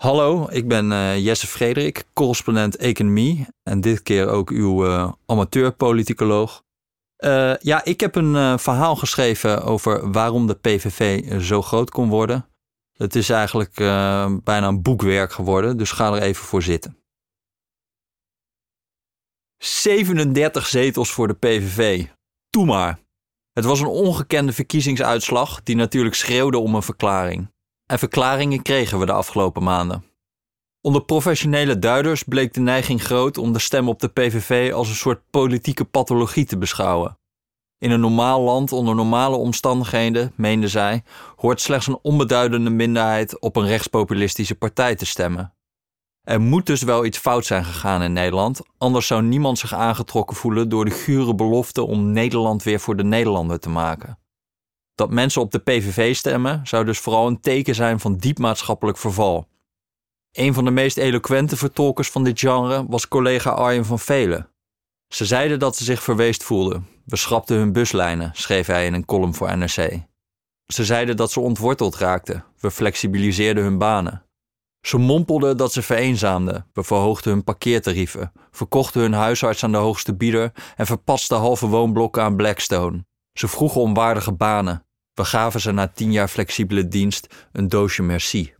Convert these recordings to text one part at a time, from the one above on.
Hallo, ik ben uh, Jesse Frederik, correspondent economie en dit keer ook uw uh, amateurpoliticoloog. Uh, ja, ik heb een verhaal geschreven over waarom de PVV zo groot kon worden. Het is eigenlijk bijna een boekwerk geworden, dus ga er even voor zitten. 37 zetels voor de PVV. Toe maar. Het was een ongekende verkiezingsuitslag die natuurlijk schreeuwde om een verklaring. En verklaringen kregen we de afgelopen maanden. Onder professionele duiders bleek de neiging groot om de stem op de PVV als een soort politieke pathologie te beschouwen. In een normaal land onder normale omstandigheden, meenden zij, hoort slechts een onbeduidende minderheid op een rechtspopulistische partij te stemmen. Er moet dus wel iets fout zijn gegaan in Nederland, anders zou niemand zich aangetrokken voelen door de gure belofte om Nederland weer voor de Nederlander te maken. Dat mensen op de PVV stemmen zou dus vooral een teken zijn van diep maatschappelijk verval. Een van de meest eloquente vertolkers van dit genre was collega Arjen van Velen. Ze zeiden dat ze zich verweest voelden. We schrapten hun buslijnen, schreef hij in een column voor NRC. Ze zeiden dat ze ontworteld raakten. We flexibiliseerden hun banen. Ze mompelden dat ze vereenzaamden. We verhoogden hun parkeertarieven, verkochten hun huisarts aan de hoogste bieder en verpatsten halve woonblokken aan Blackstone. Ze vroegen om waardige banen. We gaven ze na tien jaar flexibele dienst een doosje merci.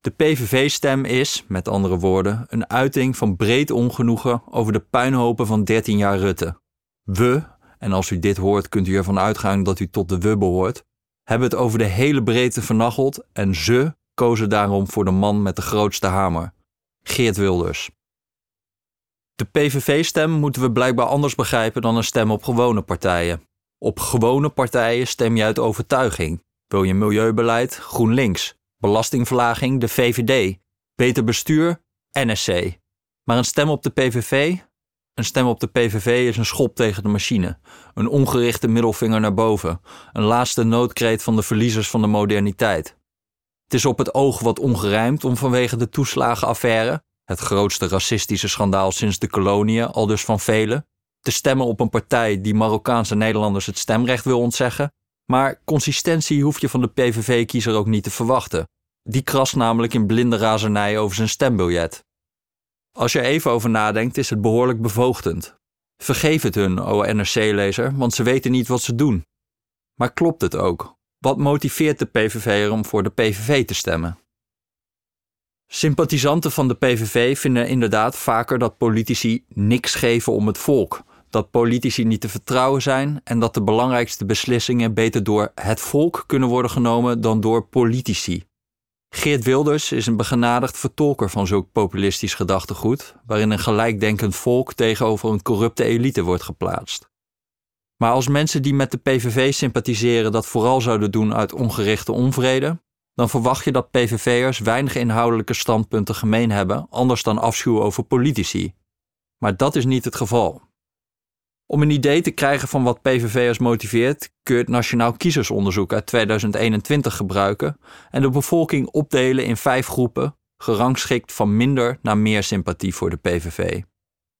De PVV-stem is, met andere woorden, een uiting van breed ongenoegen over de puinhopen van 13 jaar Rutte. We, en als u dit hoort kunt u ervan uitgaan dat u tot de we behoort, hebben het over de hele breedte vernacheld en ze kozen daarom voor de man met de grootste hamer, Geert Wilders. De PVV-stem moeten we blijkbaar anders begrijpen dan een stem op gewone partijen. Op gewone partijen stem je uit overtuiging. Wil je milieubeleid? GroenLinks. Belastingverlaging? De VVD. Beter bestuur? NSC. Maar een stem op de PVV? Een stem op de PVV is een schop tegen de machine. Een ongerichte middelvinger naar boven. Een laatste noodkreet van de verliezers van de moderniteit. Het is op het oog wat ongerijmd om vanwege de toeslagenaffaire, het grootste racistische schandaal sinds de koloniën, al dus van velen, te stemmen op een partij die Marokkaanse Nederlanders het stemrecht wil ontzeggen. Maar consistentie hoef je van de PVV-kiezer ook niet te verwachten. Die krast namelijk in blinde razernij over zijn stembiljet. Als je even over nadenkt, is het behoorlijk bevoogdend. Vergeef het hun, o NRC-lezer, want ze weten niet wat ze doen. Maar klopt het ook? Wat motiveert de PVV om voor de PVV te stemmen? Sympathisanten van de PVV vinden inderdaad vaker dat politici niks geven om het volk, dat politici niet te vertrouwen zijn en dat de belangrijkste beslissingen beter door het volk kunnen worden genomen dan door politici. Geert Wilders is een begenadigd vertolker van zulk populistisch gedachtegoed, waarin een gelijkdenkend volk tegenover een corrupte elite wordt geplaatst. Maar als mensen die met de PVV sympathiseren dat vooral zouden doen uit ongerichte onvrede, dan verwacht je dat PVV'ers weinig inhoudelijke standpunten gemeen hebben, anders dan afschuw over politici. Maar dat is niet het geval. Om een idee te krijgen van wat PVV'ers motiveert, kun je het Nationaal Kiezersonderzoek uit 2021 gebruiken en de bevolking opdelen in vijf groepen, gerangschikt van minder naar meer sympathie voor de PVV.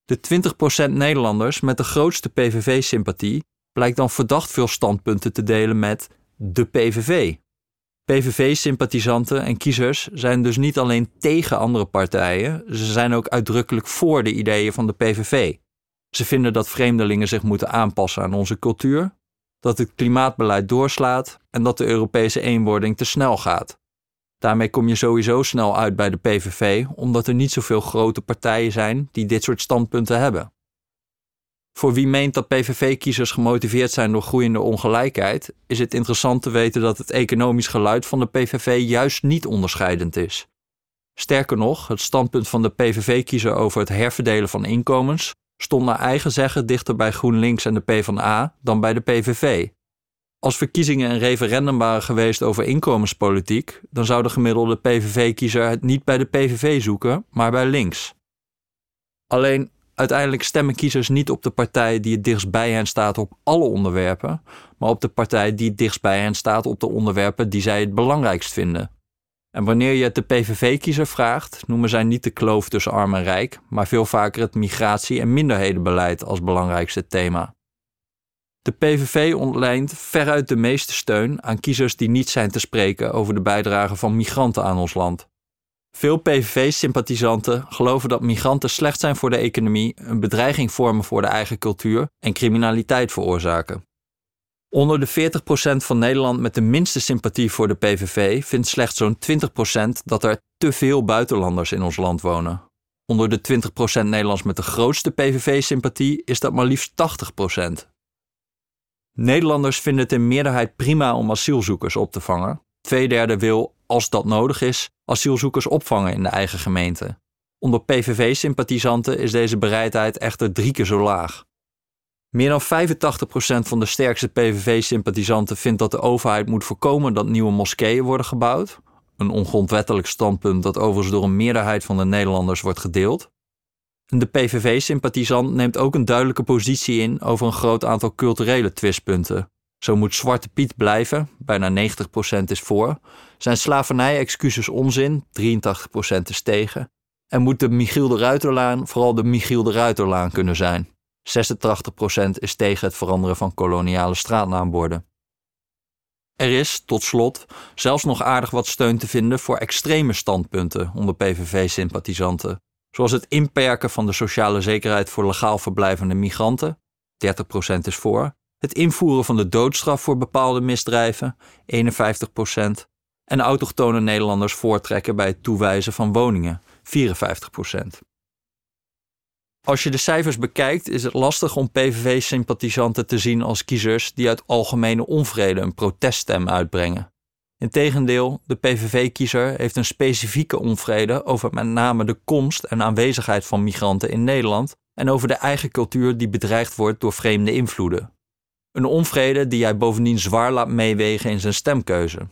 De 20% Nederlanders met de grootste PVV-sympathie blijkt dan verdacht veel standpunten te delen met de PVV. PVV-sympathisanten en kiezers zijn dus niet alleen tegen andere partijen, ze zijn ook uitdrukkelijk voor de ideeën van de PVV. Ze vinden dat vreemdelingen zich moeten aanpassen aan onze cultuur, dat het klimaatbeleid doorslaat en dat de Europese eenwording te snel gaat. Daarmee kom je sowieso snel uit bij de PVV, omdat er niet zoveel grote partijen zijn die dit soort standpunten hebben. Voor wie meent dat PVV-kiezers gemotiveerd zijn door groeiende ongelijkheid, is het interessant te weten dat het economisch geluid van de PVV juist niet onderscheidend is. Sterker nog, het standpunt van de PVV-kiezer over het herverdelen van inkomens stond naar eigen zeggen dichter bij GroenLinks en de PvdA dan bij de PVV. Als verkiezingen een referendum waren geweest over inkomenspolitiek, dan zou de gemiddelde PVV-kiezer het niet bij de PVV zoeken, maar bij links. Alleen uiteindelijk stemmen kiezers niet op de partij die het dichtst bij hen staat op alle onderwerpen, maar op de partij die het dichtst bij hen staat op de onderwerpen die zij het belangrijkst vinden. En wanneer je het de PVV-kiezer vraagt, noemen zij niet de kloof tussen arm en rijk, maar veel vaker het migratie- en minderhedenbeleid als belangrijkste thema. De PVV ontlijnt veruit de meeste steun aan kiezers die niet zijn te spreken over de bijdrage van migranten aan ons land. Veel PVV-sympathisanten geloven dat migranten slecht zijn voor de economie, een bedreiging vormen voor de eigen cultuur en criminaliteit veroorzaken. Onder de 40% van Nederland met de minste sympathie voor de PVV vindt slechts zo'n 20% dat er te veel buitenlanders in ons land wonen. Onder de 20% Nederlands met de grootste PVV-sympathie is dat maar liefst 80%. Nederlanders vinden het in meerderheid prima om asielzoekers op te vangen. Tweederde wil, als dat nodig is, asielzoekers opvangen in de eigen gemeente. Onder PVV-sympathisanten is deze bereidheid echter drie keer zo laag. Meer dan 85% van de sterkste PVV-sympathisanten vindt dat de overheid moet voorkomen dat nieuwe moskeeën worden gebouwd. Een ongrondwettelijk standpunt dat overigens door een meerderheid van de Nederlanders wordt gedeeld. De PVV-sympathisant neemt ook een duidelijke positie in over een groot aantal culturele twistpunten. Zo moet Zwarte Piet blijven, bijna 90% is voor. Zijn slavernij-excuses onzin, 83% is tegen. En moet de Michiel de Ruiterlaan vooral de Michiel de Ruiterlaan kunnen zijn. 86% is tegen het veranderen van koloniale straatnaamborden. Er is, tot slot, zelfs nog aardig wat steun te vinden voor extreme standpunten onder PVV-sympathisanten, zoals het inperken van de sociale zekerheid voor legaal verblijvende migranten, 30% is voor, het invoeren van de doodstraf voor bepaalde misdrijven, 51%, en autochtone Nederlanders voortrekken bij het toewijzen van woningen, 54%. Als je de cijfers bekijkt, is het lastig om PVV-sympathisanten te zien als kiezers die uit algemene onvrede een proteststem uitbrengen. Integendeel, de PVV-kiezer heeft een specifieke onvrede over met name de komst en aanwezigheid van migranten in Nederland en over de eigen cultuur die bedreigd wordt door vreemde invloeden. Een onvrede die hij bovendien zwaar laat meewegen in zijn stemkeuze.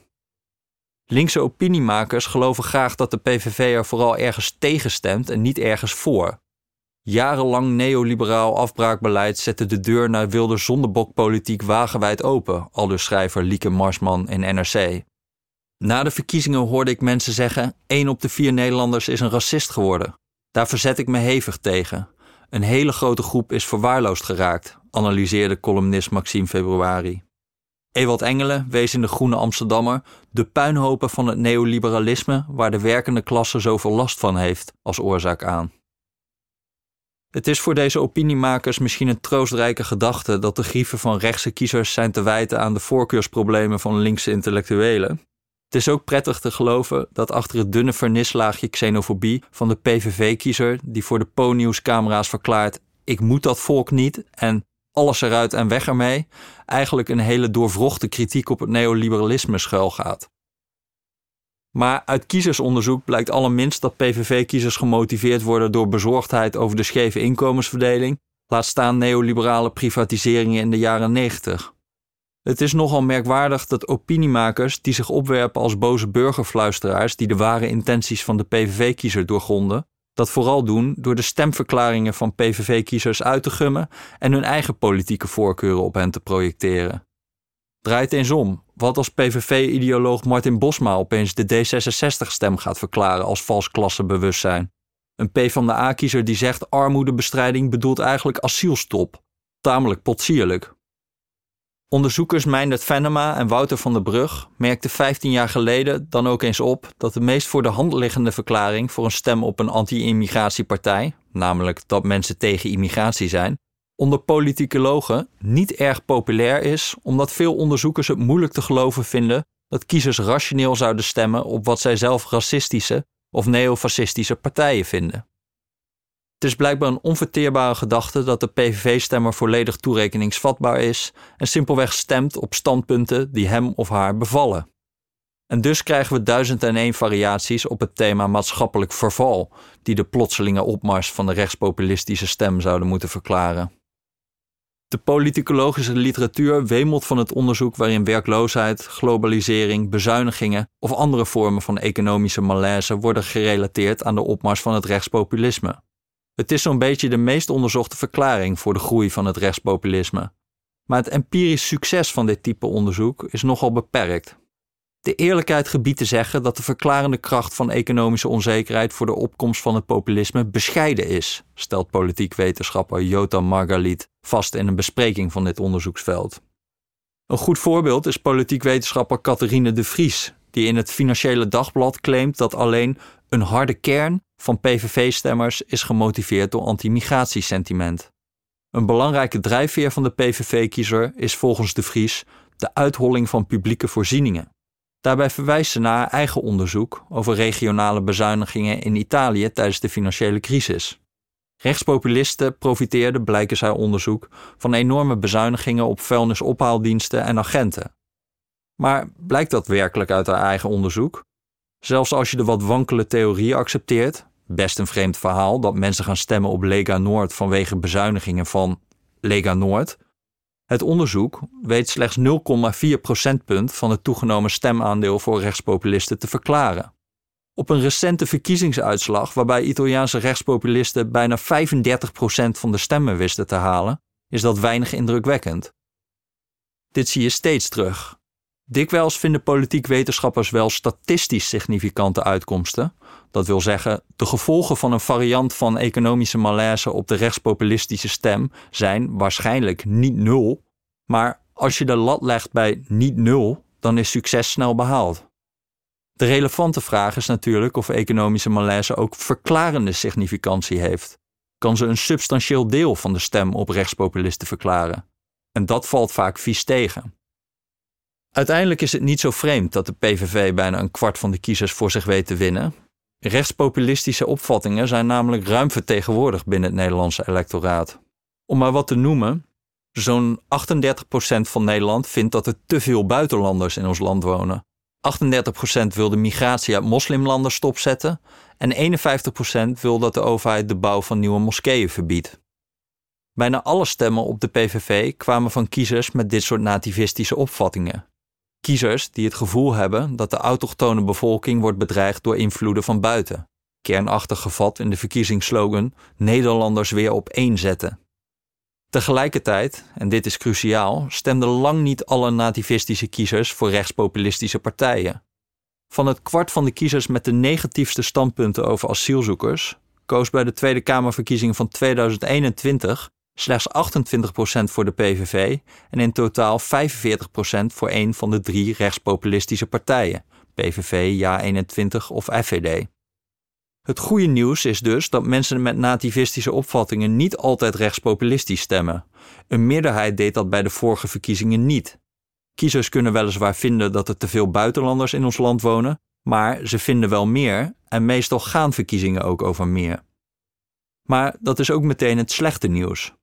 Linkse opiniemakers geloven graag dat de PVV er vooral ergens tegen stemt en niet ergens voor. Jarenlang neoliberaal afbraakbeleid zette de deur naar wilde zondebokpolitiek wagenwijd open, aldus schrijver Lieke Marsman in NRC. Na de verkiezingen hoorde ik mensen zeggen: één op de vier Nederlanders is een racist geworden. Daar verzet ik me hevig tegen. Een hele grote groep is verwaarloosd geraakt, analyseerde columnist Maxime Februari. Ewald Engelen wees in de Groene Amsterdammer de puinhopen van het neoliberalisme waar de werkende klasse zoveel last van heeft als oorzaak aan. Het is voor deze opiniemakers misschien een troostrijke gedachte dat de grieven van rechtse kiezers zijn te wijten aan de voorkeursproblemen van linkse intellectuelen. Het is ook prettig te geloven dat achter het dunne vernislaagje xenofobie van de PVV-kiezer, die voor de Po-nieuwscamera's verklaart: Ik moet dat volk niet en alles eruit en weg ermee, eigenlijk een hele doorvrochte kritiek op het neoliberalisme schuilgaat. Maar uit kiezersonderzoek blijkt allerminst dat PVV-kiezers gemotiveerd worden door bezorgdheid over de scheve inkomensverdeling, laat staan neoliberale privatiseringen in de jaren 90. Het is nogal merkwaardig dat opiniemakers die zich opwerpen als boze burgerfluisteraars die de ware intenties van de PVV-kiezer doorgronden, dat vooral doen door de stemverklaringen van PVV-kiezers uit te gummen en hun eigen politieke voorkeuren op hen te projecteren. Draait eens om. Wat als PVV-ideoloog Martin Bosma opeens de D66-stem gaat verklaren als vals klassebewustzijn? Een P van de A-kiezer die zegt armoedebestrijding bedoelt eigenlijk asielstop. Tamelijk potsierlijk. Onderzoekers Meindert Venema en Wouter van der Brug merkten 15 jaar geleden dan ook eens op dat de meest voor de hand liggende verklaring voor een stem op een anti-immigratiepartij, namelijk dat mensen tegen immigratie zijn, onder politicologen niet erg populair is, omdat veel onderzoekers het moeilijk te geloven vinden dat kiezers rationeel zouden stemmen op wat zij zelf racistische of neofascistische partijen vinden. Het is blijkbaar een onverteerbare gedachte dat de PVV-stemmer volledig toerekeningsvatbaar is en simpelweg stemt op standpunten die hem of haar bevallen. En dus krijgen we duizend en één variaties op het thema maatschappelijk verval, die de plotselinge opmars van de rechtspopulistische stem zouden moeten verklaren. De politicologische literatuur wemelt van het onderzoek waarin werkloosheid, globalisering, bezuinigingen of andere vormen van economische malaise worden gerelateerd aan de opmars van het rechtspopulisme. Het is zo'n beetje de meest onderzochte verklaring voor de groei van het rechtspopulisme. Maar het empirisch succes van dit type onderzoek is nogal beperkt. De eerlijkheid gebiedt te zeggen dat de verklarende kracht van economische onzekerheid voor de opkomst van het populisme bescheiden is, stelt politiek wetenschapper Jota Margalit vast in een bespreking van dit onderzoeksveld. Een goed voorbeeld is politiek wetenschapper Catherine de Vries, die in het Financiële Dagblad claimt dat alleen Een harde kern van PVV-stemmers is gemotiveerd door anti-migratiesentiment. Een belangrijke drijfveer van de PVV-kiezer is volgens de Vries de uitholling van publieke voorzieningen. Daarbij verwijst ze naar haar eigen onderzoek over regionale bezuinigingen in Italië tijdens de financiële crisis. Rechtspopulisten profiteerden, blijkens haar onderzoek, van enorme bezuinigingen op vuilnisophaaldiensten en agenten. Maar blijkt dat werkelijk uit haar eigen onderzoek? Zelfs als je de wat wankele theorie accepteert, best een vreemd verhaal dat mensen gaan stemmen op Lega Noord vanwege bezuinigingen van Lega Noord. Het onderzoek weet slechts 0,4 procentpunt van het toegenomen stemaandeel voor rechtspopulisten te verklaren. Op een recente verkiezingsuitslag waarbij Italiaanse rechtspopulisten bijna 35% van de stemmen wisten te halen, is dat weinig indrukwekkend. Dit zie je steeds terug. Dikwijls vinden politiek wetenschappers wel statistisch significante uitkomsten. Dat wil zeggen, de gevolgen van een variant van economische malaise op de rechtspopulistische stem zijn waarschijnlijk niet nul. Maar als je de lat legt bij niet nul, dan is succes snel behaald. De relevante vraag is natuurlijk of economische malaise ook verklarende significantie heeft. Kan ze een substantieel deel van de stem op rechtspopulisten verklaren? En dat valt vaak vies tegen. Uiteindelijk is het niet zo vreemd dat de PVV bijna een kwart van de kiezers voor zich weet te winnen. Rechtspopulistische opvattingen zijn namelijk ruim vertegenwoordigd binnen het Nederlandse electoraat. Om maar wat te noemen, zo'n 38% van Nederland vindt dat er te veel buitenlanders in ons land wonen. 38% wil de migratie uit moslimlanden stopzetten en 51% wil dat de overheid de bouw van nieuwe moskeeën verbiedt. Bijna alle stemmen op de PVV kwamen van kiezers met dit soort nativistische opvattingen. Kiezers die het gevoel hebben dat de autochtone bevolking wordt bedreigd door invloeden van buiten. Kernachtig gevat in de verkiezingsslogan Nederlanders weer op één zetten. Tegelijkertijd, en dit is cruciaal, stemden lang niet alle nativistische kiezers voor rechtspopulistische partijen. Van het kwart van de kiezers met de negatiefste standpunten over asielzoekers koos bij de Tweede Kamerverkiezingen van 2021 slechts 28% voor de PVV en in totaal 45% voor een van de drie rechtspopulistische partijen, PVV, Ja21 of FVD. Het goede nieuws is dus dat mensen met nativistische opvattingen niet altijd rechtspopulistisch stemmen. Een meerderheid deed dat bij de vorige verkiezingen niet. Kiezers kunnen weliswaar vinden dat er te veel buitenlanders in ons land wonen, maar ze vinden wel meer en meestal gaan verkiezingen ook over meer. Maar dat is ook meteen het slechte nieuws.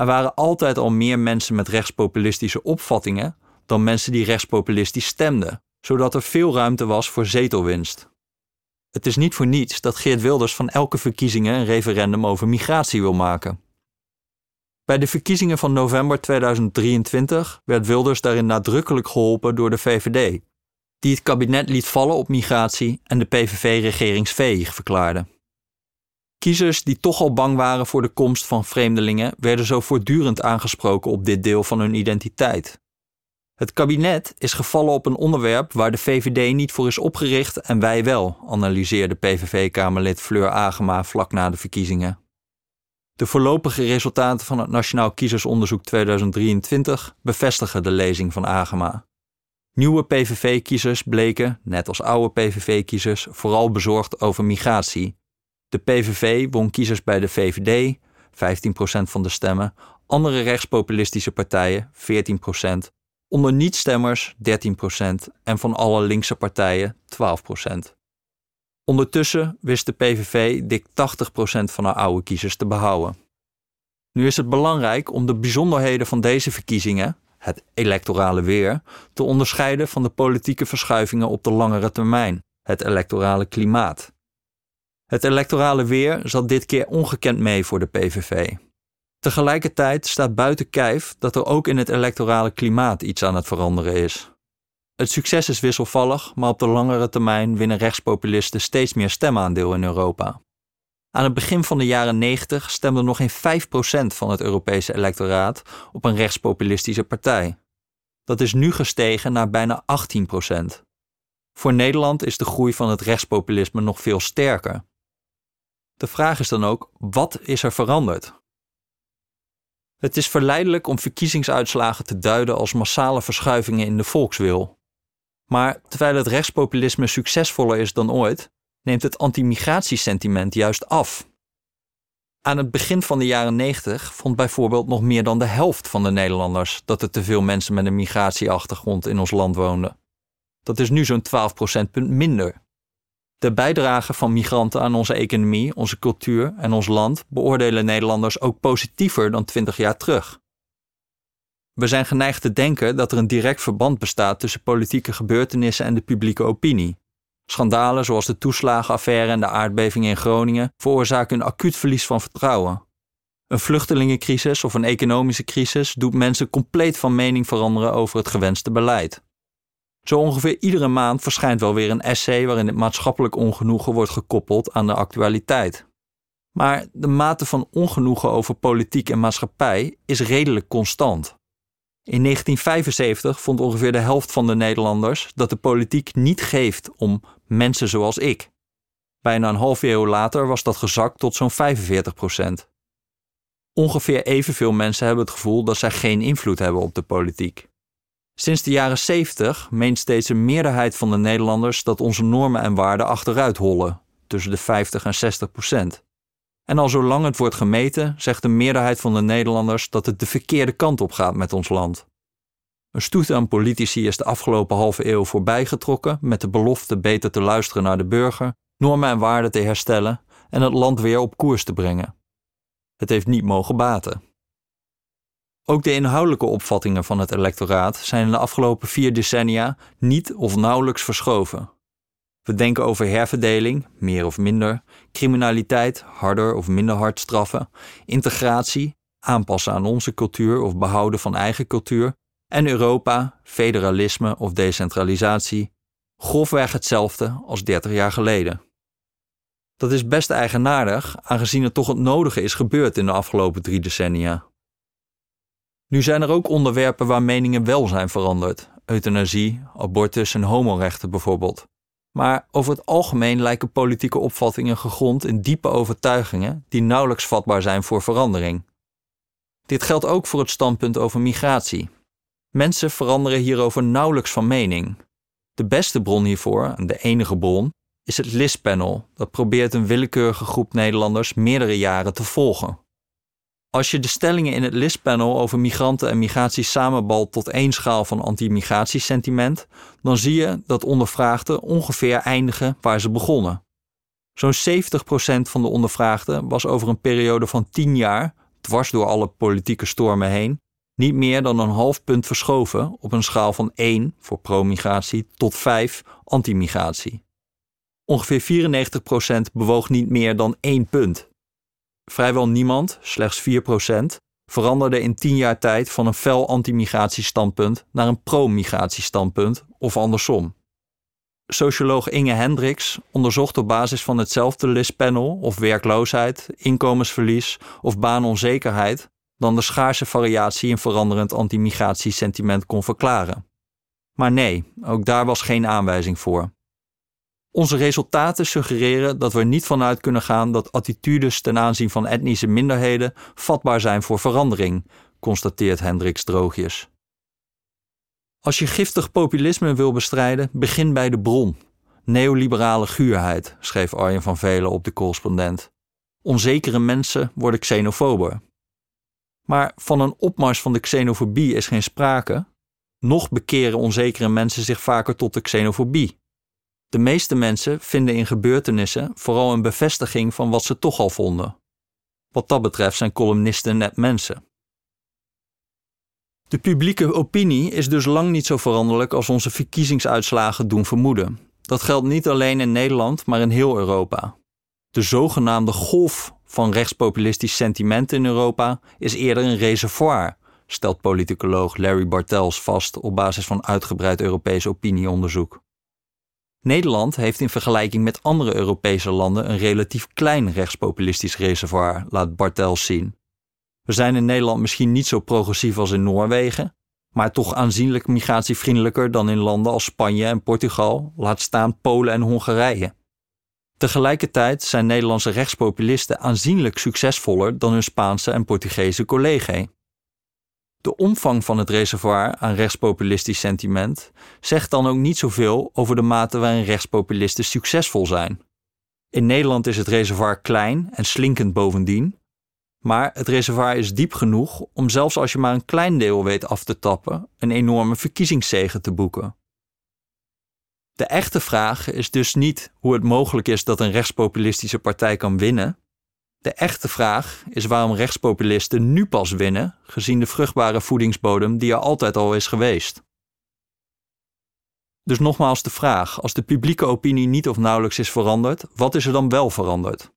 Er waren altijd al meer mensen met rechtspopulistische opvattingen dan mensen die rechtspopulistisch stemden, zodat er veel ruimte was voor zetelwinst. Het is niet voor niets dat Geert Wilders van elke verkiezingen een referendum over migratie wil maken. Bij de verkiezingen van november 2023 werd Wilders daarin nadrukkelijk geholpen door de VVD, die het kabinet liet vallen op migratie en de PVV regeringsveeg verklaarde. Kiezers die toch al bang waren voor de komst van vreemdelingen werden zo voortdurend aangesproken op dit deel van hun identiteit. Het kabinet is gevallen op een onderwerp waar de VVD niet voor is opgericht en wij wel, analyseerde PVV-Kamerlid Fleur Agema vlak na de verkiezingen. De voorlopige resultaten van het Nationaal Kiezersonderzoek 2023 bevestigen de lezing van Agema. Nieuwe PVV-kiezers bleken, net als oude PVV-kiezers, vooral bezorgd over migratie. De PVV won kiezers bij de VVD, 15% van de stemmen, andere rechtspopulistische partijen, 14%, onder niet-stemmers 13% en van alle linkse partijen 12%. Ondertussen wist de PVV dik 80% van haar oude kiezers te behouden. Nu is het belangrijk om de bijzonderheden van deze verkiezingen, het electorale weer, te onderscheiden van de politieke verschuivingen op de langere termijn, het electorale klimaat. Het electorale weer zat dit keer ongekend mee voor de PVV. Tegelijkertijd staat buiten kijf dat er ook in het electorale klimaat iets aan het veranderen is. Het succes is wisselvallig, maar op de langere termijn winnen rechtspopulisten steeds meer stemaandeel in Europa. Aan het begin van de jaren 90 stemde nog geen 5% van het Europese electoraat op een rechtspopulistische partij. Dat is nu gestegen naar bijna 18%. Voor Nederland is de groei van het rechtspopulisme nog veel sterker. De vraag is dan ook: wat is er veranderd? Het is verleidelijk om verkiezingsuitslagen te duiden als massale verschuivingen in de volkswil. Maar terwijl het rechtspopulisme succesvoller is dan ooit, neemt het anti-migratiesentiment juist af. Aan het begin van de jaren 90 vond bijvoorbeeld nog meer dan de helft van de Nederlanders dat er te veel mensen met een migratieachtergrond in ons land woonden. Dat is nu zo'n 12 procentpunt minder. De bijdrage van migranten aan onze economie, onze cultuur en ons land beoordelen Nederlanders ook positiever dan 20 jaar terug. We zijn geneigd te denken dat er een direct verband bestaat tussen politieke gebeurtenissen en de publieke opinie. Schandalen zoals de toeslagenaffaire en de aardbeving in Groningen veroorzaken een acuut verlies van vertrouwen. Een vluchtelingencrisis of een economische crisis doet mensen compleet van mening veranderen over het gewenste beleid. Zo ongeveer iedere maand verschijnt wel weer een essay waarin het maatschappelijk ongenoegen wordt gekoppeld aan de actualiteit. Maar de mate van ongenoegen over politiek en maatschappij is redelijk constant. In 1975 vond ongeveer de helft van de Nederlanders dat de politiek niet geeft om mensen zoals ik. Bijna een half eeuw later was dat gezakt tot zo'n 45 procent. Ongeveer evenveel mensen hebben het gevoel dat zij geen invloed hebben op de politiek. Sinds de jaren 70 meent steeds een meerderheid van de Nederlanders dat onze normen en waarden achteruit hollen, tussen de 50 en 60 procent. En al zolang het wordt gemeten, zegt de meerderheid van de Nederlanders dat het de verkeerde kant op gaat met ons land. Een stoet aan politici is de afgelopen halve eeuw voorbijgetrokken met de belofte beter te luisteren naar de burger, normen en waarden te herstellen en het land weer op koers te brengen. Het heeft niet mogen baten. Ook de inhoudelijke opvattingen van het electoraat zijn in de afgelopen vier decennia niet of nauwelijks verschoven. We denken over herverdeling, meer of minder, criminaliteit, harder of minder hard straffen, integratie, aanpassen aan onze cultuur of behouden van eigen cultuur, en Europa, federalisme of decentralisatie, grofweg hetzelfde als 30 jaar geleden. Dat is best eigenaardig, aangezien er toch het nodige is gebeurd in de afgelopen drie decennia. Nu zijn er ook onderwerpen waar meningen wel zijn veranderd: euthanasie, abortus en homorechten bijvoorbeeld. Maar over het algemeen lijken politieke opvattingen gegrond in diepe overtuigingen die nauwelijks vatbaar zijn voor verandering. Dit geldt ook voor het standpunt over migratie. Mensen veranderen hierover nauwelijks van mening. De beste bron hiervoor, en de enige bron, is het LIS-panel, dat probeert een willekeurige groep Nederlanders meerdere jaren te volgen. Als je de stellingen in het listpanel over migranten en migratie samenbalt tot één schaal van anti-migratiesentiment, dan zie je dat ondervraagden ongeveer eindigen waar ze begonnen. Zo'n 70% van de ondervraagden was over een periode van 10 jaar, dwars door alle politieke stormen heen, niet meer dan een half punt verschoven op een schaal van 1 voor pro-migratie tot 5 anti-migratie. Ongeveer 94% bewoog niet meer dan 1 punt. Vrijwel niemand, slechts 4%, veranderde in 10 jaar tijd van een fel anti-migratiestandpunt naar een pro-migratiestandpunt of andersom. Socioloog Inge Hendricks onderzocht op basis van hetzelfde listpanel of werkloosheid, inkomensverlies of baanonzekerheid dan de schaarse variatie in veranderend anti-migratiesentiment kon verklaren. Maar nee, ook daar was geen aanwijzing voor. Onze resultaten suggereren dat we er niet vanuit kunnen gaan dat attitudes ten aanzien van etnische minderheden vatbaar zijn voor verandering, constateert Hendricks droogjes. Als je giftig populisme wil bestrijden, begin bij de bron. Neoliberale guurheid, schreef Arjen van Velen op de correspondent. Onzekere mensen worden xenofober. Maar van een opmars van de xenofobie is geen sprake. Nog bekeren onzekere mensen zich vaker tot de xenofobie. De meeste mensen vinden in gebeurtenissen vooral een bevestiging van wat ze toch al vonden. Wat dat betreft zijn columnisten net mensen. De publieke opinie is dus lang niet zo veranderlijk als onze verkiezingsuitslagen doen vermoeden. Dat geldt niet alleen in Nederland, maar in heel Europa. De zogenaamde golf van rechtspopulistisch sentiment in Europa is eerder een reservoir, stelt politicoloog Larry Bartels vast op basis van uitgebreid Europees opinieonderzoek. Nederland heeft in vergelijking met andere Europese landen een relatief klein rechtspopulistisch reservoir, laat Bartels zien. We zijn in Nederland misschien niet zo progressief als in Noorwegen, maar toch aanzienlijk migratievriendelijker dan in landen als Spanje en Portugal, laat staan Polen en Hongarije. Tegelijkertijd zijn Nederlandse rechtspopulisten aanzienlijk succesvoller dan hun Spaanse en Portugese collega's. De omvang van het reservoir aan rechtspopulistisch sentiment zegt dan ook niet zoveel over de mate waarin rechtspopulisten succesvol zijn. In Nederland is het reservoir klein en slinkend bovendien, maar het reservoir is diep genoeg om zelfs als je maar een klein deel weet af te tappen, een enorme verkiezingszege te boeken. De echte vraag is dus niet hoe het mogelijk is dat een rechtspopulistische partij kan winnen. De echte vraag is waarom rechtspopulisten nu pas winnen, gezien de vruchtbare voedingsbodem die er altijd al is geweest. Dus nogmaals de vraag: als de publieke opinie niet of nauwelijks is veranderd, wat is er dan wel veranderd?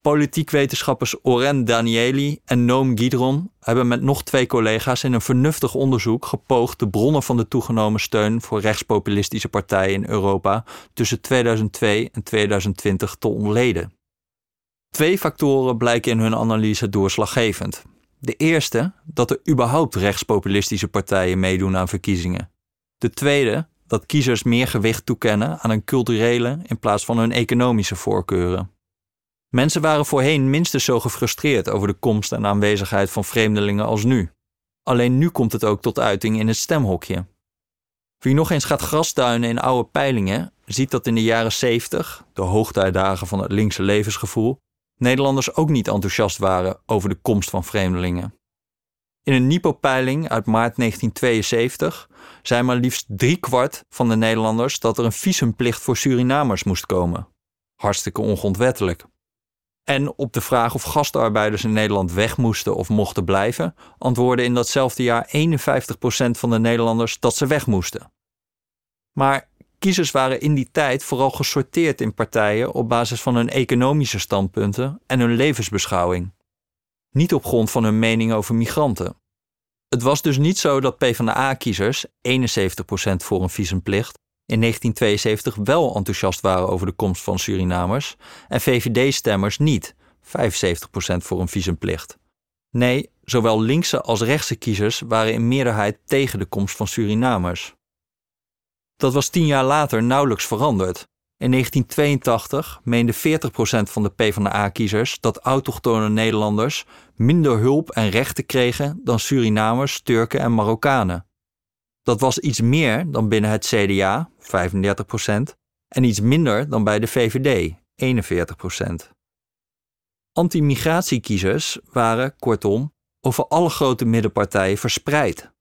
Politiek wetenschappers Oren Danieli en Noam Gidron hebben met nog twee collega's in een vernuftig onderzoek gepoogd de bronnen van de toegenomen steun voor rechtspopulistische partijen in Europa tussen 2002 en 2020 te ontleden. Twee factoren blijken in hun analyse doorslaggevend. De eerste, dat er überhaupt rechtspopulistische partijen meedoen aan verkiezingen. De tweede, dat kiezers meer gewicht toekennen aan hun culturele in plaats van hun economische voorkeuren. Mensen waren voorheen minstens zo gefrustreerd over de komst en aanwezigheid van vreemdelingen als nu. Alleen nu komt het ook tot uiting in het stemhokje. Wie nog eens gaat grasduinen in oude peilingen, ziet dat in de jaren 70, de hoogtijdagen van het linkse levensgevoel, Nederlanders ook niet enthousiast waren over de komst van vreemdelingen. In een NIPO-peiling uit maart 1972 zei maar liefst driekwart van de Nederlanders dat er een visumplicht voor Surinamers moest komen. Hartstikke ongrondwettelijk. En op de vraag of gastarbeiders in Nederland weg moesten of mochten blijven, antwoordde in datzelfde jaar 51% van de Nederlanders dat ze weg moesten. Maar kiezers waren in die tijd vooral gesorteerd in partijen op basis van hun economische standpunten en hun levensbeschouwing. Niet op grond van hun mening over migranten. Het was dus niet zo dat PvdA-kiezers, 71% voor een visumplicht, in 1972 wel enthousiast waren over de komst van Surinamers en VVD-stemmers niet, 75% voor een visumplicht. Nee, zowel linkse als rechtse kiezers waren in meerderheid tegen de komst van Surinamers. Dat was tien jaar later nauwelijks veranderd. In 1982 meende 40% van de PvdA-kiezers dat autochtone Nederlanders minder hulp en rechten kregen dan Surinamers, Turken en Marokkanen. Dat was iets meer dan binnen het CDA, 35%, en iets minder dan bij de VVD, 41%. Anti-migratiekiezers waren, kortom, over alle grote middenpartijen verspreid.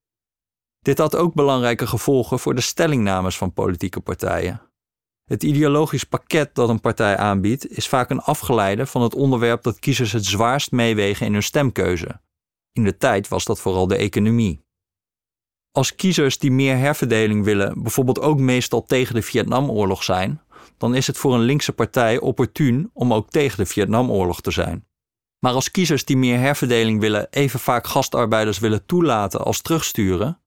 Dit had ook belangrijke gevolgen voor de stellingnames van politieke partijen. Het ideologisch pakket dat een partij aanbiedt is vaak een afgeleide van het onderwerp dat kiezers het zwaarst meewegen in hun stemkeuze. In de tijd was dat vooral de economie. Als kiezers die meer herverdeling willen bijvoorbeeld ook meestal tegen de Vietnamoorlog zijn, dan is het voor een linkse partij opportun om ook tegen de Vietnamoorlog te zijn. Maar als kiezers die meer herverdeling willen even vaak gastarbeiders willen toelaten als terugsturen,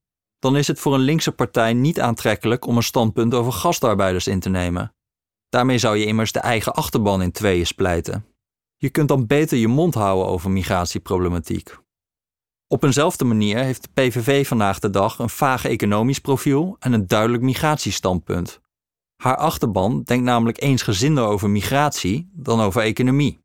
dan is het voor een linkse partij niet aantrekkelijk om een standpunt over gastarbeiders in te nemen. Daarmee zou je immers de eigen achterban in tweeën splijten. Je kunt dan beter je mond houden over migratieproblematiek. Op eenzelfde manier heeft de PVV vandaag de dag een vaag economisch profiel en een duidelijk migratiestandpunt. Haar achterban denkt namelijk eensgezinder over migratie dan over economie.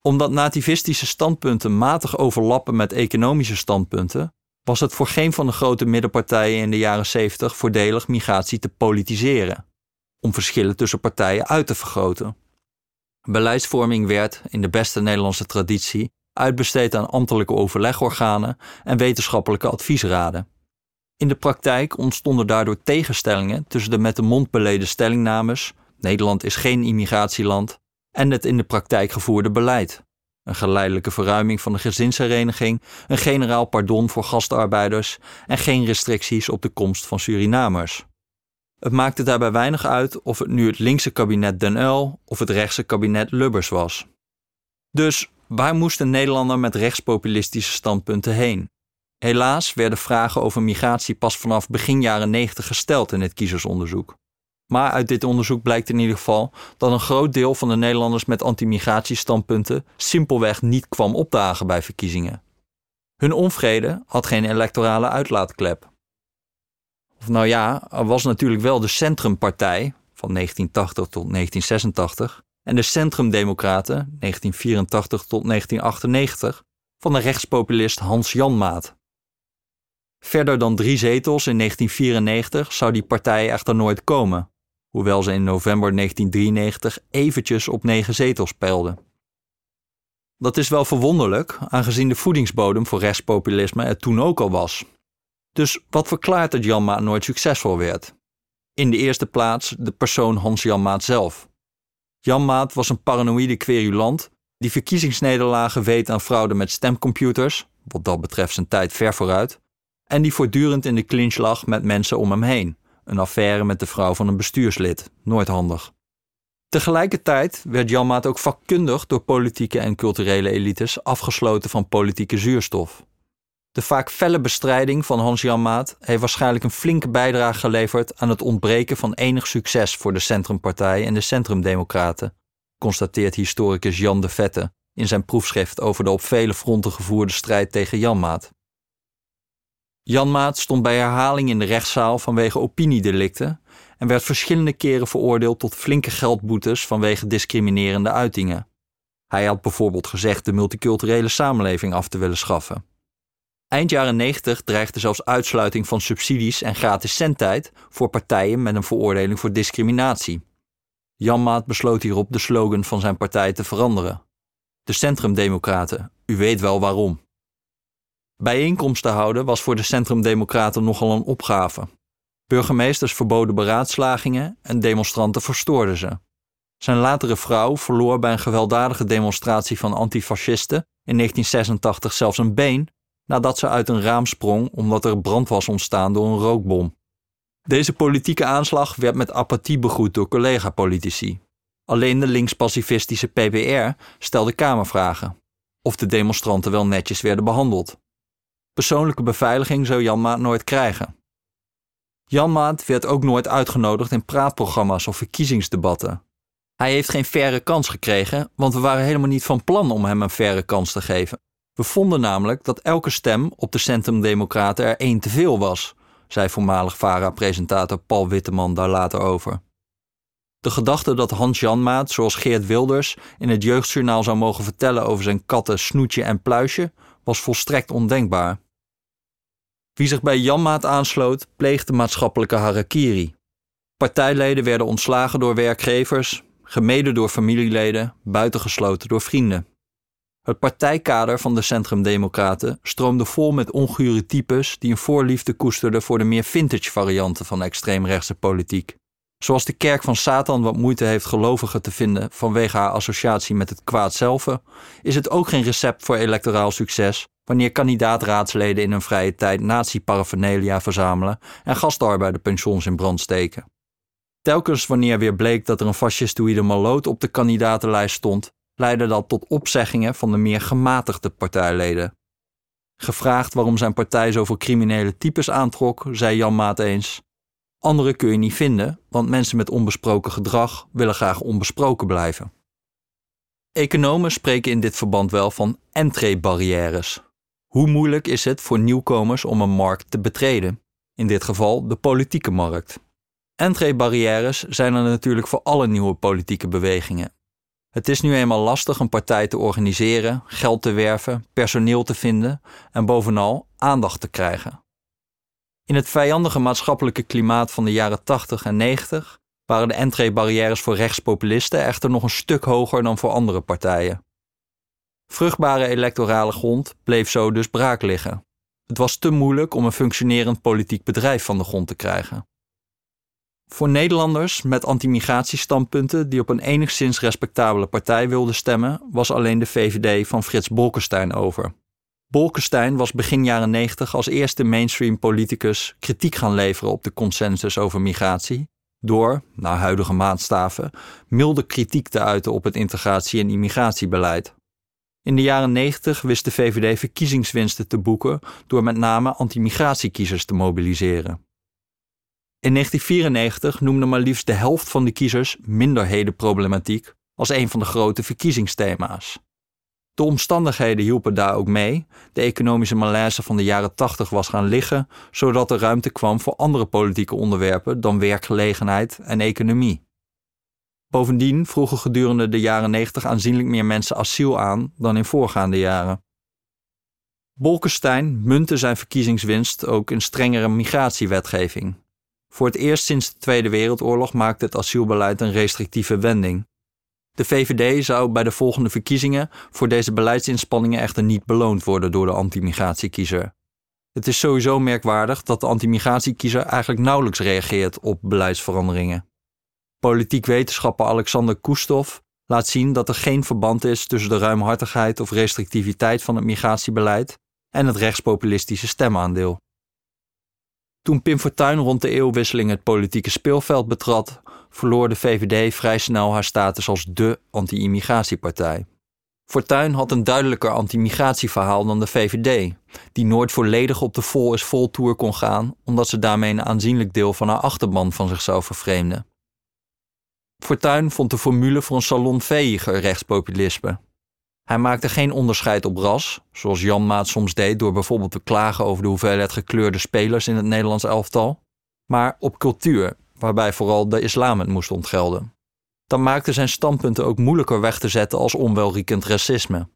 Omdat nativistische standpunten matig overlappen met economische standpunten, was het voor geen van de grote middenpartijen in de jaren 70 voordelig migratie te politiseren, om verschillen tussen partijen uit te vergroten. Beleidsvorming werd, in de beste Nederlandse traditie, uitbesteed aan ambtelijke overlegorganen en wetenschappelijke adviesraden. In de praktijk ontstonden daardoor tegenstellingen tussen de met de mond beleden stellingnames Nederland is geen immigratieland en het in de praktijk gevoerde beleid. Een geleidelijke verruiming van de gezinshereniging, een generaal pardon voor gastarbeiders en geen restricties op de komst van Surinamers. Het maakte daarbij weinig uit of het nu het linkse kabinet Den Uyl of het rechtse kabinet Lubbers was. Dus Waar moest een Nederlander met rechtspopulistische standpunten heen? Helaas werden vragen over migratie pas vanaf begin jaren 90 gesteld in het kiezersonderzoek. Maar uit dit onderzoek blijkt in ieder geval dat een groot deel van de Nederlanders met anti-migratiestandpunten simpelweg niet kwam opdagen bij verkiezingen. Hun onvrede had geen electorale uitlaatklep. Of nou ja, er was natuurlijk wel de Centrumpartij van 1980 tot 1986 en de Centrumdemocraten 1984 tot 1998 van de rechtspopulist Hans Janmaat. Verder dan drie zetels in 1994 zou die partij echter nooit komen. Hoewel ze in november 1993 eventjes op negen zetels peilde. Dat is wel verwonderlijk, aangezien de voedingsbodem voor rechtspopulisme er toen ook al was. Dus wat verklaart dat Jan Maat nooit succesvol werd? In de eerste plaats de persoon Hans Jan Maat zelf. Jan Maat was een paranoïde querulant die verkiezingsnederlagen weet aan fraude met stemcomputers, wat dat betreft zijn tijd ver vooruit, en die voortdurend in de clinch lag met mensen om hem heen. Een affaire met de vrouw van een bestuurslid, nooit handig. Tegelijkertijd werd Jan Maat ook vakkundig door politieke en culturele elites afgesloten van politieke zuurstof. De vaak felle bestrijding van Hans-Jan Maat heeft waarschijnlijk een flinke bijdrage geleverd aan het ontbreken van enig succes voor de Centrumpartij en de Centrumdemocraten, constateert historicus Jan de Vette in zijn proefschrift over de op vele fronten gevoerde strijd tegen Jan Maat. Jan Maat stond bij herhaling in de rechtszaal vanwege opiniedelicten en werd verschillende keren veroordeeld tot flinke geldboetes vanwege discriminerende uitingen. Hij had bijvoorbeeld gezegd de multiculturele samenleving af te willen schaffen. Eind jaren 90 dreigde zelfs uitsluiting van subsidies en gratis zendtijd voor partijen met een veroordeling voor discriminatie. Jan Maat besloot hierop de slogan van zijn partij te veranderen. De Centrumdemocraten, u weet wel waarom. Bijeenkomsten houden was voor de Centrumdemocraten nogal een opgave. Burgemeesters verboden beraadslagingen en demonstranten verstoorden ze. Zijn latere vrouw verloor bij een gewelddadige demonstratie van antifascisten in 1986 zelfs een been nadat ze uit een raam sprong omdat er brand was ontstaan door een rookbom. Deze politieke aanslag werd met apathie begroet door collega-politici. Alleen de links-pacifistische PBR stelde kamervragen. Of de demonstranten wel netjes werden behandeld. Persoonlijke beveiliging zou Jan Maat nooit krijgen. Jan Maat werd ook nooit uitgenodigd in praatprogramma's of verkiezingsdebatten. Hij heeft geen faire kans gekregen, want we waren helemaal niet van plan om hem een faire kans te geven. We vonden namelijk dat elke stem op de Centrumdemocraten er één te veel was, zei voormalig VARA-presentator Paul Witteman daar later over. De gedachte dat Hans Janmaat, zoals Geert Wilders, in het jeugdjournaal zou mogen vertellen over zijn katten Snoetje en Pluisje, was volstrekt ondenkbaar. Wie zich bij Janmaat aansloot, pleegde maatschappelijke harakiri. Partijleden werden ontslagen door werkgevers, gemeden door familieleden, buitengesloten door vrienden. Het partijkader van de Centrumdemocraten stroomde vol met ongure types die een voorliefde koesterden voor de meer vintage varianten van extreemrechtse politiek. Zoals de kerk van Satan wat moeite heeft gelovigen te vinden vanwege haar associatie met het kwaad zelf, is het ook geen recept voor electoraal succes wanneer kandidaatraadsleden in hun vrije tijd nazi-paraphernalia verzamelen en gastarbeiderpensions in brand steken. Telkens wanneer weer bleek dat er een fascistoïde maloot op de kandidatenlijst stond, leidde dat tot opzeggingen van de meer gematigde partijleden. Gevraagd waarom zijn partij zoveel criminele types aantrok, zei Jan Maat eens: Anderen kun je niet vinden, want mensen met onbesproken gedrag willen graag onbesproken blijven. Economen spreken in dit verband wel van entreebarrières. Hoe moeilijk is het voor nieuwkomers om een markt te betreden? In dit geval de politieke markt. Entreebarrières zijn er natuurlijk voor alle nieuwe politieke bewegingen het is nu eenmaal lastig een partij te organiseren, geld te werven, personeel te vinden en bovenal aandacht te krijgen. In het vijandige maatschappelijke klimaat van de jaren 80 en 90 waren de entreebarrières voor rechtspopulisten echter nog een stuk hoger dan voor andere partijen. Vruchtbare electorale grond bleef zo dus braak liggen. Het was te moeilijk om een functionerend politiek bedrijf van de grond te krijgen. Voor Nederlanders met antimigratiestandpunten die op een enigszins respectabele partij wilden stemmen, was alleen de VVD van Frits Bolkestein over. Bolkestein was begin jaren 90 als eerste mainstream politicus kritiek gaan leveren op de consensus over migratie, door, naar huidige maatstaven, milde kritiek te uiten op het integratie- en immigratiebeleid. In de jaren 90 wist de VVD verkiezingswinsten te boeken door met name antimigratiekiezers te mobiliseren. In 1994 noemde maar liefst de helft van de kiezers minderhedenproblematiek als een van de grote verkiezingsthema's. De omstandigheden hielpen daar ook mee. De economische malaise van de jaren 80 was gaan liggen, zodat er ruimte kwam voor andere politieke onderwerpen dan werkgelegenheid en economie. Bovendien vroegen gedurende de jaren 90 aanzienlijk meer mensen asiel aan dan in voorgaande jaren. Bolkestein muntte zijn verkiezingswinst ook in strengere migratiewetgeving. Voor het eerst sinds de Tweede Wereldoorlog maakte het asielbeleid een restrictieve wending. De VVD zou bij de volgende verkiezingen voor deze beleidsinspanningen echter niet beloond worden door de anti-migratiekiezer. Het is sowieso merkwaardig dat de anti-migratiekiezer eigenlijk nauwelijks reageert op beleidsveranderingen. Politiek wetenschapper Alexander Koestov laat zien dat er geen verband is tussen de ruimhartigheid of restrictiviteit van het migratiebeleid en het rechtspopulistische stemaandeel. Toen Pim Fortuyn rond de eeuwwisseling het politieke speelveld betrad, verloor de VVD vrij snel haar status als dé anti-immigratiepartij. Fortuyn had een duidelijker anti-migratieverhaal dan de VVD, die nooit volledig op de vol is vol tour kon gaan, omdat ze daarmee een aanzienlijk deel van haar achterban van zichzelf vervreemde. Fortuyn vond de formule voor een salonveeïger rechtspopulisme. Hij maakte geen onderscheid op ras, zoals Jan Maat soms deed door bijvoorbeeld te klagen over de hoeveelheid gekleurde spelers in het Nederlands elftal, maar op cultuur, waarbij vooral de islam het moest ontgelden. Dan maakte zijn standpunten ook moeilijker weg te zetten als onwelriekend racisme.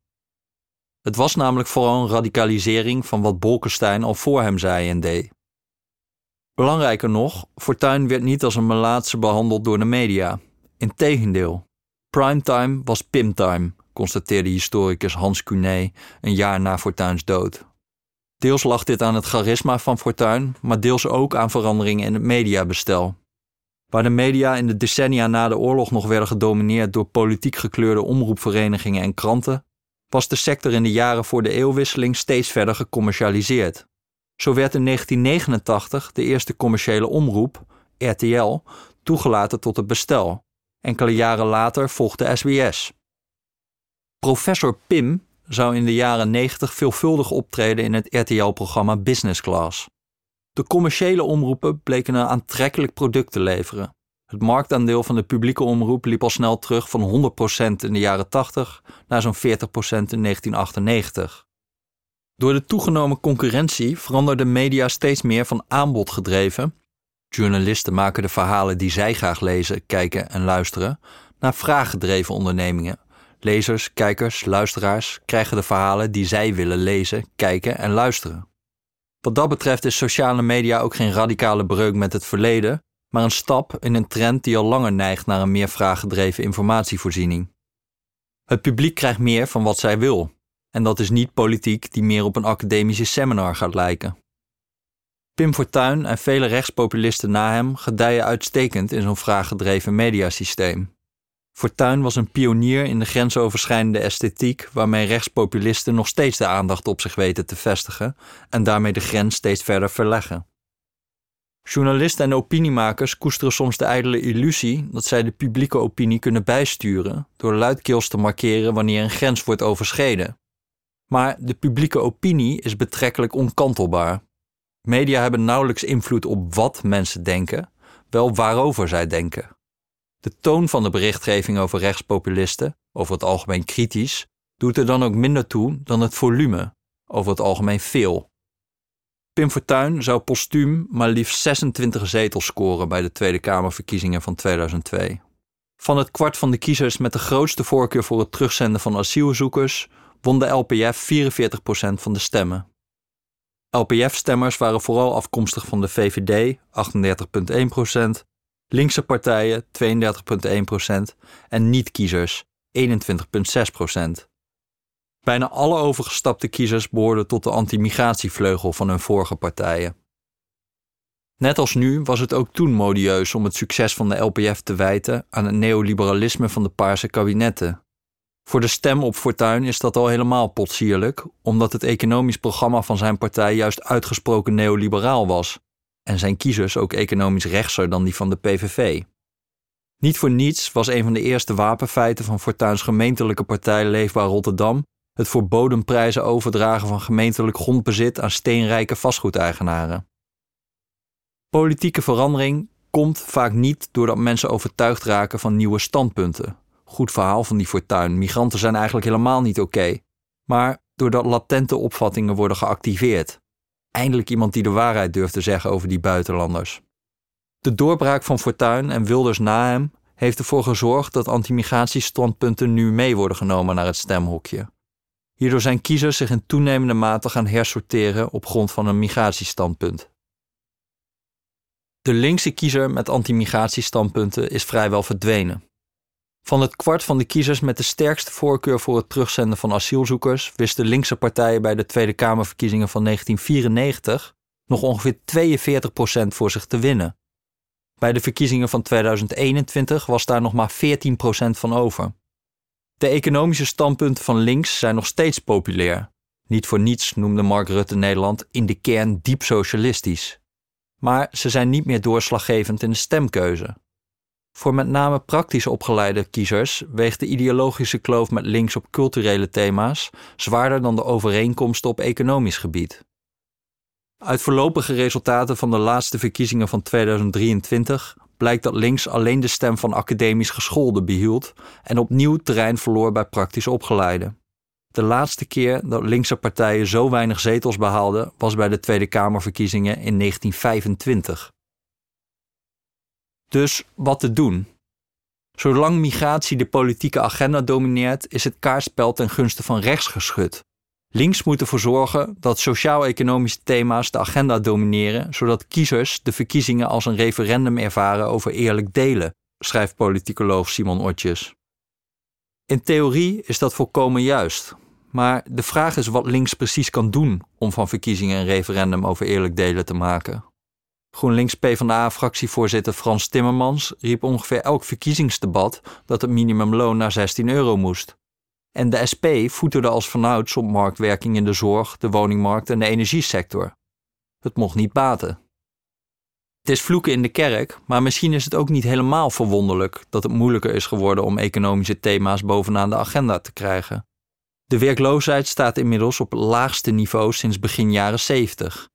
Het was namelijk vooral een radicalisering van wat Bolkestein al voor hem zei en deed. Belangrijker nog, Fortuyn werd niet als een melaatse behandeld door de media. Integendeel, primetime was pimtime, constateerde historicus Hans Cunet een jaar na Fortuins dood. Deels lag dit aan het charisma van Fortuyn, maar deels ook aan veranderingen in het mediabestel. Waar de media in de decennia na de oorlog nog werden gedomineerd door politiek gekleurde omroepverenigingen en kranten, was de sector in de jaren voor de eeuwwisseling steeds verder gecommercialiseerd. Zo werd in 1989 de eerste commerciële omroep, RTL, toegelaten tot het bestel. Enkele jaren later volgde SBS. Professor Pim zou in de jaren 90 veelvuldig optreden in het RTL-programma Business Class. De commerciële omroepen bleken een aantrekkelijk product te leveren. Het marktaandeel van de publieke omroep liep al snel terug van 100% in de jaren 80 naar zo'n 40% in 1998. Door de toegenomen concurrentie veranderden media steeds meer van aanbod gedreven. Journalisten maken de verhalen die zij graag lezen, kijken en luisteren, naar vraaggedreven ondernemingen. Lezers, kijkers, luisteraars krijgen de verhalen die zij willen lezen, kijken en luisteren. Wat dat betreft is sociale media ook geen radicale breuk met het verleden, maar een stap in een trend die al langer neigt naar een meer vraaggedreven informatievoorziening. Het publiek krijgt meer van wat zij wil, en dat is niet politiek die meer op een academische seminar gaat lijken. Pim Fortuyn en vele rechtspopulisten na hem gedijen uitstekend in zo'n vraaggedreven mediasysteem. Fortuyn was een pionier in de grensoverschrijdende esthetiek waarmee rechtspopulisten nog steeds de aandacht op zich weten te vestigen en daarmee de grens steeds verder verleggen. Journalisten en opiniemakers koesteren soms de ijdele illusie dat zij de publieke opinie kunnen bijsturen door luidkeels te markeren wanneer een grens wordt overschreden. Maar de publieke opinie is betrekkelijk onkantelbaar. Media hebben nauwelijks invloed op wat mensen denken, wel waarover zij denken. De toon van de berichtgeving over rechtspopulisten, over het algemeen kritisch, doet er dan ook minder toe dan het volume, over het algemeen veel. Pim Fortuyn zou postuum maar liefst 26 zetels scoren bij de Tweede Kamerverkiezingen van 2002. Van het kwart van de kiezers met de grootste voorkeur voor het terugzenden van asielzoekers won de LPF 44% van de stemmen. LPF-stemmers waren vooral afkomstig van de VVD 38,1%, linkse partijen 32,1% en niet-kiezers 21,6%. Bijna alle overgestapte kiezers behoorden tot de anti-migratievleugel van hun vorige partijen. Net als nu was het ook toen modieus om het succes van de LPF te wijten aan het neoliberalisme van de paarse kabinetten. Voor de stem op Fortuyn is dat al helemaal potsierlijk, omdat het economisch programma van zijn partij juist uitgesproken neoliberaal was en zijn kiezers ook economisch rechtser dan die van de PVV. Niet voor niets was een van de eerste wapenfeiten van Fortuins gemeentelijke partij Leefbaar Rotterdam het voor bodemprijzen overdragen van gemeentelijk grondbezit aan steenrijke vastgoedeigenaren. Politieke verandering komt vaak niet doordat mensen overtuigd raken van nieuwe standpunten. Goed verhaal van die Fortuin. Migranten zijn eigenlijk helemaal niet oké. Maar doordat latente opvattingen worden geactiveerd. Eindelijk iemand die de waarheid durft te zeggen over die buitenlanders. De doorbraak van Fortuyn en Wilders na hem heeft ervoor gezorgd dat antimigratiestandpunten nu mee worden genomen naar het stemhokje. Hierdoor zijn kiezers zich in toenemende mate gaan hersorteren op grond van een migratiestandpunt. De linkse kiezer met anti-migratiestandpunten is vrijwel verdwenen. Van het kwart van de kiezers met de sterkste voorkeur voor het terugzenden van asielzoekers wisten linkse partijen bij de Tweede Kamerverkiezingen van 1994 nog ongeveer 42% voor zich te winnen. Bij de verkiezingen van 2021 was daar nog maar 14% van over. De economische standpunten van links zijn nog steeds populair. Niet voor niets noemde Mark Rutte Nederland in de kern diep socialistisch. Maar ze zijn niet meer doorslaggevend in de stemkeuze. Voor met name praktisch opgeleide kiezers weegt de ideologische kloof met links op culturele thema's zwaarder dan de overeenkomsten op economisch gebied. Uit voorlopige resultaten van de laatste verkiezingen van 2023 blijkt dat links alleen de stem van academisch gescholden behield en opnieuw terrein verloor bij praktisch opgeleiden. De laatste keer dat linkse partijen zo weinig zetels behaalden was bij de Tweede Kamerverkiezingen in 1925. Dus wat te doen? Zolang migratie de politieke agenda domineert, is het kaartspel ten gunste van rechts geschud. Links moet ervoor zorgen dat sociaal-economische thema's de agenda domineren, zodat kiezers de verkiezingen als een referendum ervaren over eerlijk delen, schrijft politicoloog Simon Otjes. In theorie is dat volkomen juist, maar de vraag is wat links precies kan doen om van verkiezingen een referendum over eerlijk delen te maken. GroenLinks PvdA-fractievoorzitter Frans Timmermans riep ongeveer elk verkiezingsdebat dat het minimumloon naar 16 euro moest. En de SP voeterde als vanouds op marktwerking in de zorg, de woningmarkt en de energiesector. Het mocht niet baten. Het is vloeken in de kerk, maar misschien is het ook niet helemaal verwonderlijk dat het moeilijker is geworden om economische thema's bovenaan de agenda te krijgen. De werkloosheid staat inmiddels op het laagste niveau sinds begin jaren 70.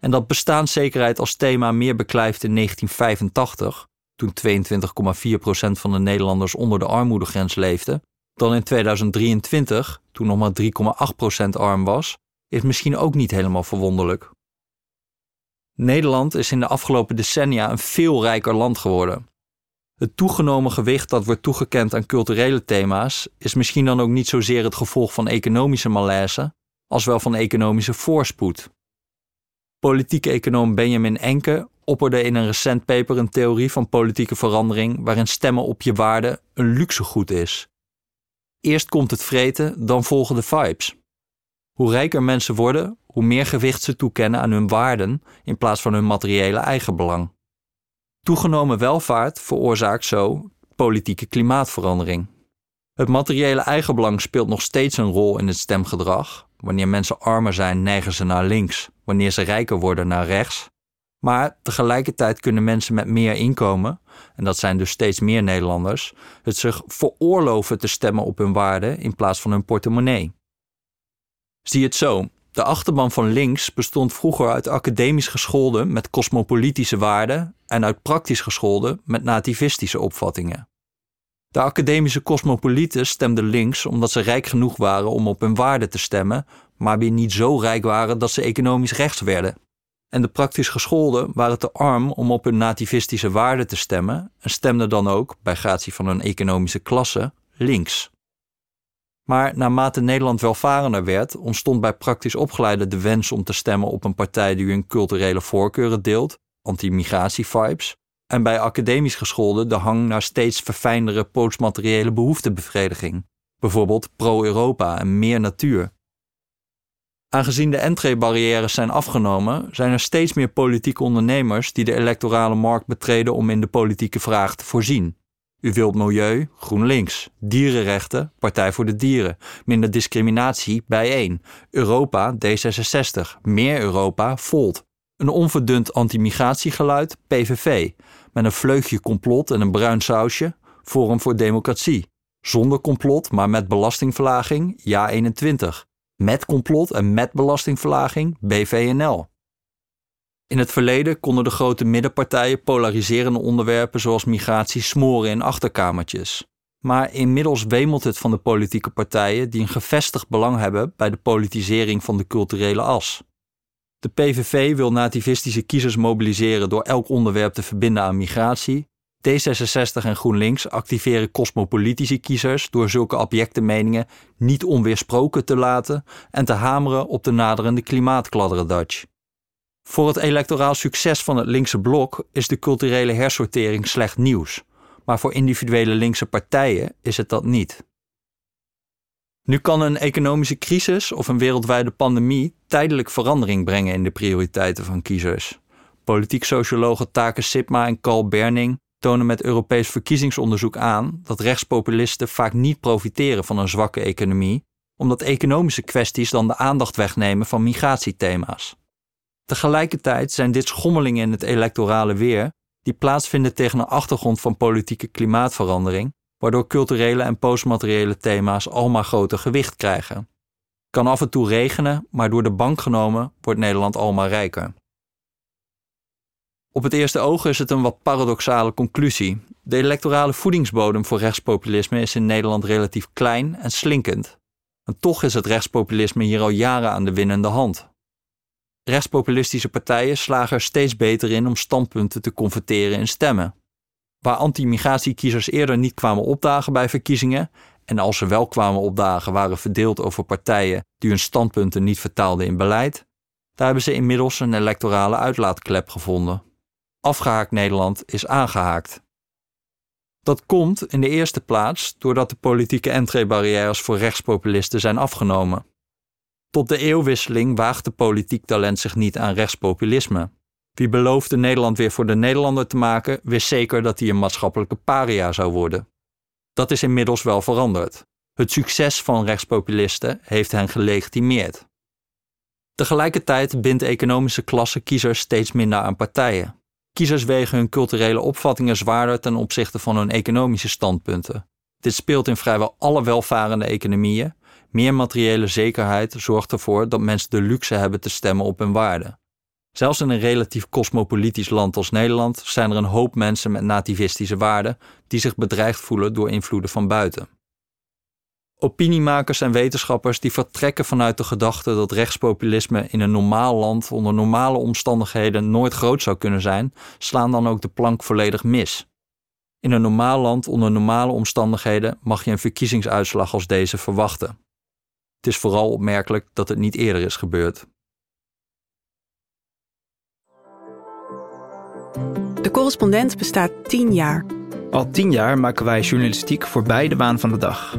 En dat bestaanszekerheid als thema meer beklijft in 1985, toen 22,4% van de Nederlanders onder de armoedegrens leefde, dan in 2023, toen nog maar 3,8% arm was, is misschien ook niet helemaal verwonderlijk. Nederland is in de afgelopen decennia een veel rijker land geworden. Het toegenomen gewicht dat wordt toegekend aan culturele thema's is misschien dan ook niet zozeer het gevolg van economische malaise, als wel van economische voorspoed. Politieke econoom Benjamin Enke opperde in een recent paper een theorie van politieke verandering waarin stemmen op je waarde een luxegoed is. Eerst komt het vreten, dan volgen de vibes. Hoe rijker mensen worden, hoe meer gewicht ze toekennen aan hun waarden in plaats van hun materiële eigenbelang. Toegenomen welvaart veroorzaakt zo politieke klimaatverandering. Het materiële eigenbelang speelt nog steeds een rol in het stemgedrag. Wanneer mensen armer zijn, neigen ze naar links. Wanneer ze rijker worden, naar rechts. Maar tegelijkertijd kunnen mensen met meer inkomen, en dat zijn dus steeds meer Nederlanders, het zich veroorloven te stemmen op hun waarde in plaats van hun portemonnee. Zie het zo: de achterban van links bestond vroeger uit academisch gescholden met cosmopolitische waarden en uit praktisch gescholden met nativistische opvattingen. De academische cosmopolieten stemden links omdat ze rijk genoeg waren om op hun waarde te stemmen, maar weer niet zo rijk waren dat ze economisch rechts werden. En de praktisch gescholden waren te arm om op hun nativistische waarden te stemmen en stemden dan ook, bij gratie van hun economische klasse, links. Maar naarmate Nederland welvarender werd, ontstond bij praktisch opgeleiden de wens om te stemmen op een partij die hun culturele voorkeuren deelt, anti-migratie-vibes, en bij academisch gescholden de hang naar steeds verfijndere postmateriële behoeftebevrediging, bijvoorbeeld pro-Europa en meer natuur. Aangezien de entreebarrières zijn afgenomen, zijn er steeds meer politieke ondernemers die de electorale markt betreden om in de politieke vraag te voorzien. U wilt milieu, GroenLinks. Dierenrechten, Partij voor de Dieren. Minder discriminatie, bijeen. Europa, D66. Meer Europa, Volt. Een onverdund anti-migratiegeluid, PVV. Met een vleugje complot en een bruin sausje, Forum voor Democratie. Zonder complot, maar met belastingverlaging, Ja 21. Met complot en met belastingverlaging, BVNL. In het verleden konden de grote middenpartijen polariserende onderwerpen zoals migratie smoren in achterkamertjes. Maar inmiddels wemelt het van de politieke partijen die een gevestigd belang hebben bij de politisering van de culturele as. De PVV wil nativistische kiezers mobiliseren door elk onderwerp te verbinden aan migratie. D66 en GroenLinks activeren cosmopolitische kiezers door zulke abjecte meningen niet onweersproken te laten en te hameren op de naderende klimaatkladderendatch. Voor het electoraal succes van het linkse blok is de culturele hersortering slecht nieuws, maar voor individuele linkse partijen is het dat niet. Nu kan een economische crisis of een wereldwijde pandemie tijdelijk verandering brengen in de prioriteiten van kiezers. Politiek sociologen Take Sipma en Carl Berning tonen met Europees verkiezingsonderzoek aan dat rechtspopulisten vaak niet profiteren van een zwakke economie, omdat economische kwesties dan de aandacht wegnemen van migratiethema's. Tegelijkertijd zijn dit schommelingen in het electorale weer die plaatsvinden tegen een achtergrond van politieke klimaatverandering, waardoor culturele en postmateriële thema's almaar groter gewicht krijgen. Kan af en toe regenen, maar door de bank genomen wordt Nederland almaar rijker. Op het eerste oog is het een wat paradoxale conclusie. De electorale voedingsbodem voor rechtspopulisme is in Nederland relatief klein en slinkend. En toch is het rechtspopulisme hier al jaren aan de winnende hand. Rechtspopulistische partijen slagen er steeds beter in om standpunten te converteren in stemmen. Waar anti-migratiekiezers eerder niet kwamen opdagen bij verkiezingen, en als ze wel kwamen opdagen waren verdeeld over partijen die hun standpunten niet vertaalden in beleid, daar hebben ze inmiddels een electorale uitlaatklep gevonden. Afgehaakt Nederland is aangehaakt. Dat komt in de eerste plaats doordat de politieke entreebarrières voor rechtspopulisten zijn afgenomen. Tot de eeuwwisseling waagde politiek talent zich niet aan rechtspopulisme. Wie beloofde Nederland weer voor de Nederlander te maken, wist zeker dat hij een maatschappelijke paria zou worden. Dat is inmiddels wel veranderd. Het succes van rechtspopulisten heeft hen gelegitimeerd. Tegelijkertijd bindt economische klasse kiezers steeds minder aan partijen. Kiezers wegen hun culturele opvattingen zwaarder ten opzichte van hun economische standpunten. Dit speelt in vrijwel alle welvarende economieën. Meer materiële zekerheid zorgt ervoor dat mensen de luxe hebben te stemmen op hun waarde. Zelfs in een relatief cosmopolitisch land als Nederland zijn er een hoop mensen met nativistische waarden die zich bedreigd voelen door invloeden van buiten. Opiniemakers en wetenschappers die vertrekken vanuit de gedachte dat rechtspopulisme in een normaal land onder normale omstandigheden nooit groot zou kunnen zijn, slaan dan ook de plank volledig mis. In een normaal land onder normale omstandigheden mag je een verkiezingsuitslag als deze verwachten. Het is vooral opmerkelijk dat het niet eerder is gebeurd. De correspondent bestaat tien jaar. Al tien jaar maken wij journalistiek voor beide baan van de dag.